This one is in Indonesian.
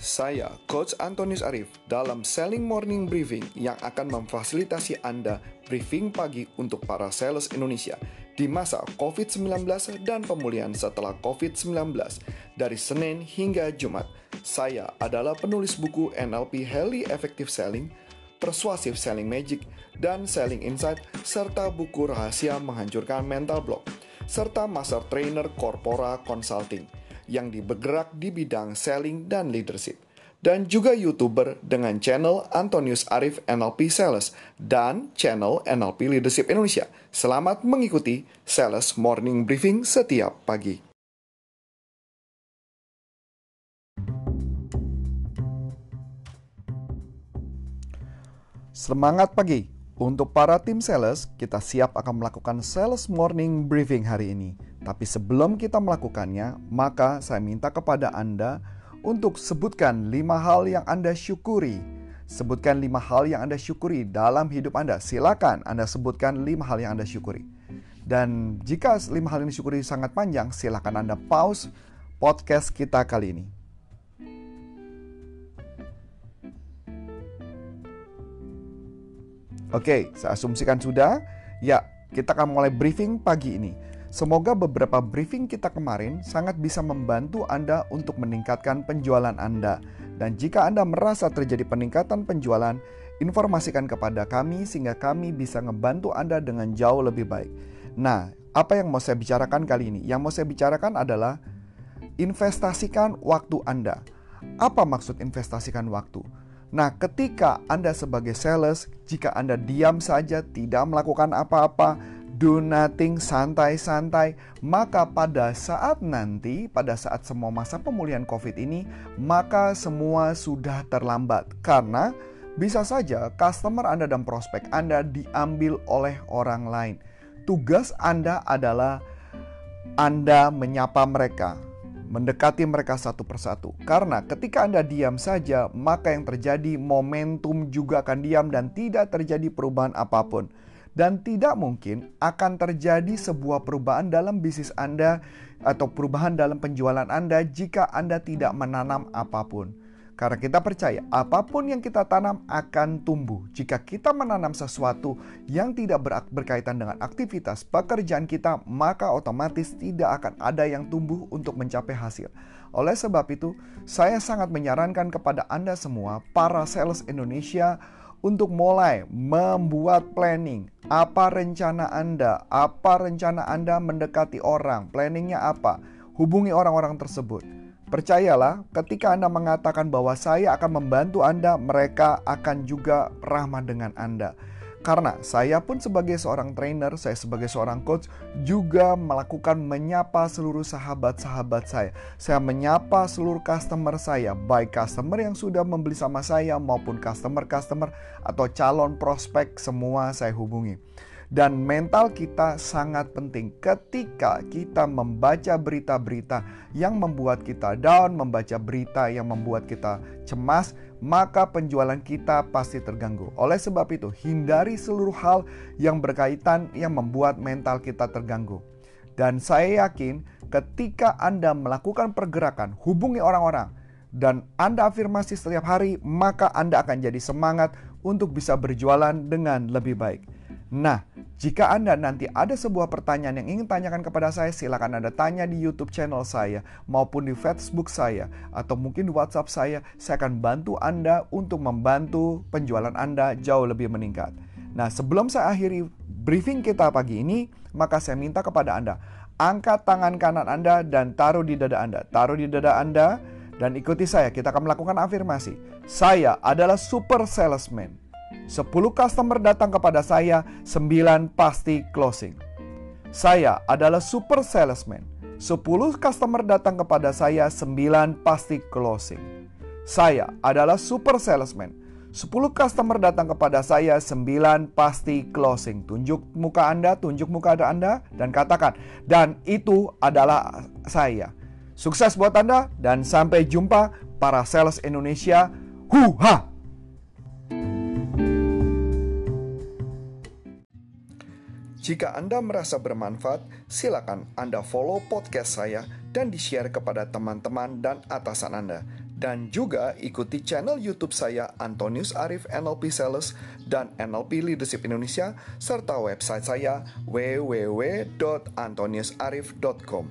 Saya, Coach Antonius Arif, dalam Selling Morning Briefing yang akan memfasilitasi Anda briefing pagi untuk para sales Indonesia di masa COVID-19 dan pemulihan setelah COVID-19 dari Senin hingga Jumat. Saya adalah penulis buku NLP Highly Effective Selling, Persuasive Selling Magic, dan Selling Insight, serta buku Rahasia Menghancurkan Mental Block, serta Master Trainer Corpora Consulting – yang bergerak di bidang selling dan leadership. Dan juga YouTuber dengan channel Antonius Arif NLP Sales dan channel NLP Leadership Indonesia. Selamat mengikuti Sales Morning Briefing setiap pagi. Semangat pagi! Untuk para tim sales, kita siap akan melakukan sales morning briefing hari ini. Tapi sebelum kita melakukannya, maka saya minta kepada Anda untuk sebutkan lima hal yang Anda syukuri. Sebutkan lima hal yang Anda syukuri dalam hidup Anda. Silakan Anda sebutkan lima hal yang Anda syukuri. Dan jika lima hal ini syukuri sangat panjang, silakan Anda pause podcast kita kali ini. Oke, saya asumsikan sudah. Ya, kita akan mulai briefing pagi ini. Semoga beberapa briefing kita kemarin sangat bisa membantu Anda untuk meningkatkan penjualan Anda. Dan jika Anda merasa terjadi peningkatan penjualan, informasikan kepada kami sehingga kami bisa membantu Anda dengan jauh lebih baik. Nah, apa yang mau saya bicarakan kali ini? Yang mau saya bicarakan adalah investasikan waktu Anda. Apa maksud investasikan waktu? Nah, ketika Anda sebagai sales, jika Anda diam saja, tidak melakukan apa-apa, do nothing, santai-santai, maka pada saat nanti, pada saat semua masa pemulihan COVID ini, maka semua sudah terlambat karena bisa saja customer Anda dan prospek Anda diambil oleh orang lain. Tugas Anda adalah Anda menyapa mereka, mendekati mereka satu persatu. Karena ketika Anda diam saja, maka yang terjadi momentum juga akan diam dan tidak terjadi perubahan apa pun dan tidak mungkin akan terjadi sebuah perubahan dalam bisnis Anda atau perubahan dalam penjualan Anda jika Anda tidak menanam apa pun. Karena kita percaya apa pun yang kita tanam akan tumbuh. Jika kita menanam sesuatu yang tidak berkaitan dengan aktivitas pekerjaan kita, maka otomatis tidak akan ada yang tumbuh untuk mencapai hasil. Oleh sebab itu, saya sangat menyarankan kepada Anda semua, para sales Indonesia, untuk mulai membuat planning. Apa rencana Anda? Apa rencana Anda mendekati orang? Planningnya apa? Hubungi orang-orang tersebut. Percayalah, ketika Anda mengatakan bahwa saya akan membantu Anda, mereka akan juga ramah dengan Anda. Karena saya pun sebagai seorang trainer, saya sebagai seorang coach juga melakukan menyapa seluruh sahabat-sahabat saya. Saya menyapa seluruh customer saya, baik customer yang sudah membeli sama saya maupun customer-customer atau calon prospek semua saya hubungi. Dan mental kita sangat penting ketika kita membaca berita-berita yang membuat kita down, membaca berita yang membuat kita cemas, maka penjualan kita pasti terganggu. Oleh sebab itu, hindari seluruh hal yang berkaitan yang membuat mental kita terganggu. Dan saya yakin ketika Anda melakukan pergerakan, hubungi orang-orang, dan Anda afirmasi setiap hari, maka Anda akan jadi semangat untuk bisa berjualan dengan lebih baik. Nah, jika Anda nanti ada sebuah pertanyaan yang ingin tanyakan kepada saya, silakan Anda tanya di YouTube channel saya maupun di Facebook saya atau mungkin di WhatsApp saya. Saya akan bantu Anda untuk membantu penjualan Anda jauh lebih meningkat. Nah, sebelum saya akhiri briefing kita pagi ini, maka saya minta kepada Anda, angkat tangan kanan Anda dan taruh di dada Anda. Taruh di dada Anda dan ikuti saya. Kita akan melakukan afirmasi. Saya adalah super salesman 10 customer datang kepada saya, 9 pasti closing. Saya adalah super salesman. 10 customer datang kepada saya, 9 pasti closing. Saya adalah super salesman. 10 customer datang kepada saya, 9 pasti closing. Tunjuk muka Anda, tunjuk muka Anda, dan katakan, dan itu adalah saya. Sukses buat Anda, dan sampai jumpa para sales Indonesia. Huha! Jika Anda merasa bermanfaat, silakan Anda follow podcast saya dan di-share kepada teman-teman dan atasan Anda. Dan juga ikuti channel YouTube saya Antonius Arif NLP Sales dan NLP Leadership Indonesia serta website saya www.antoniusarif.com.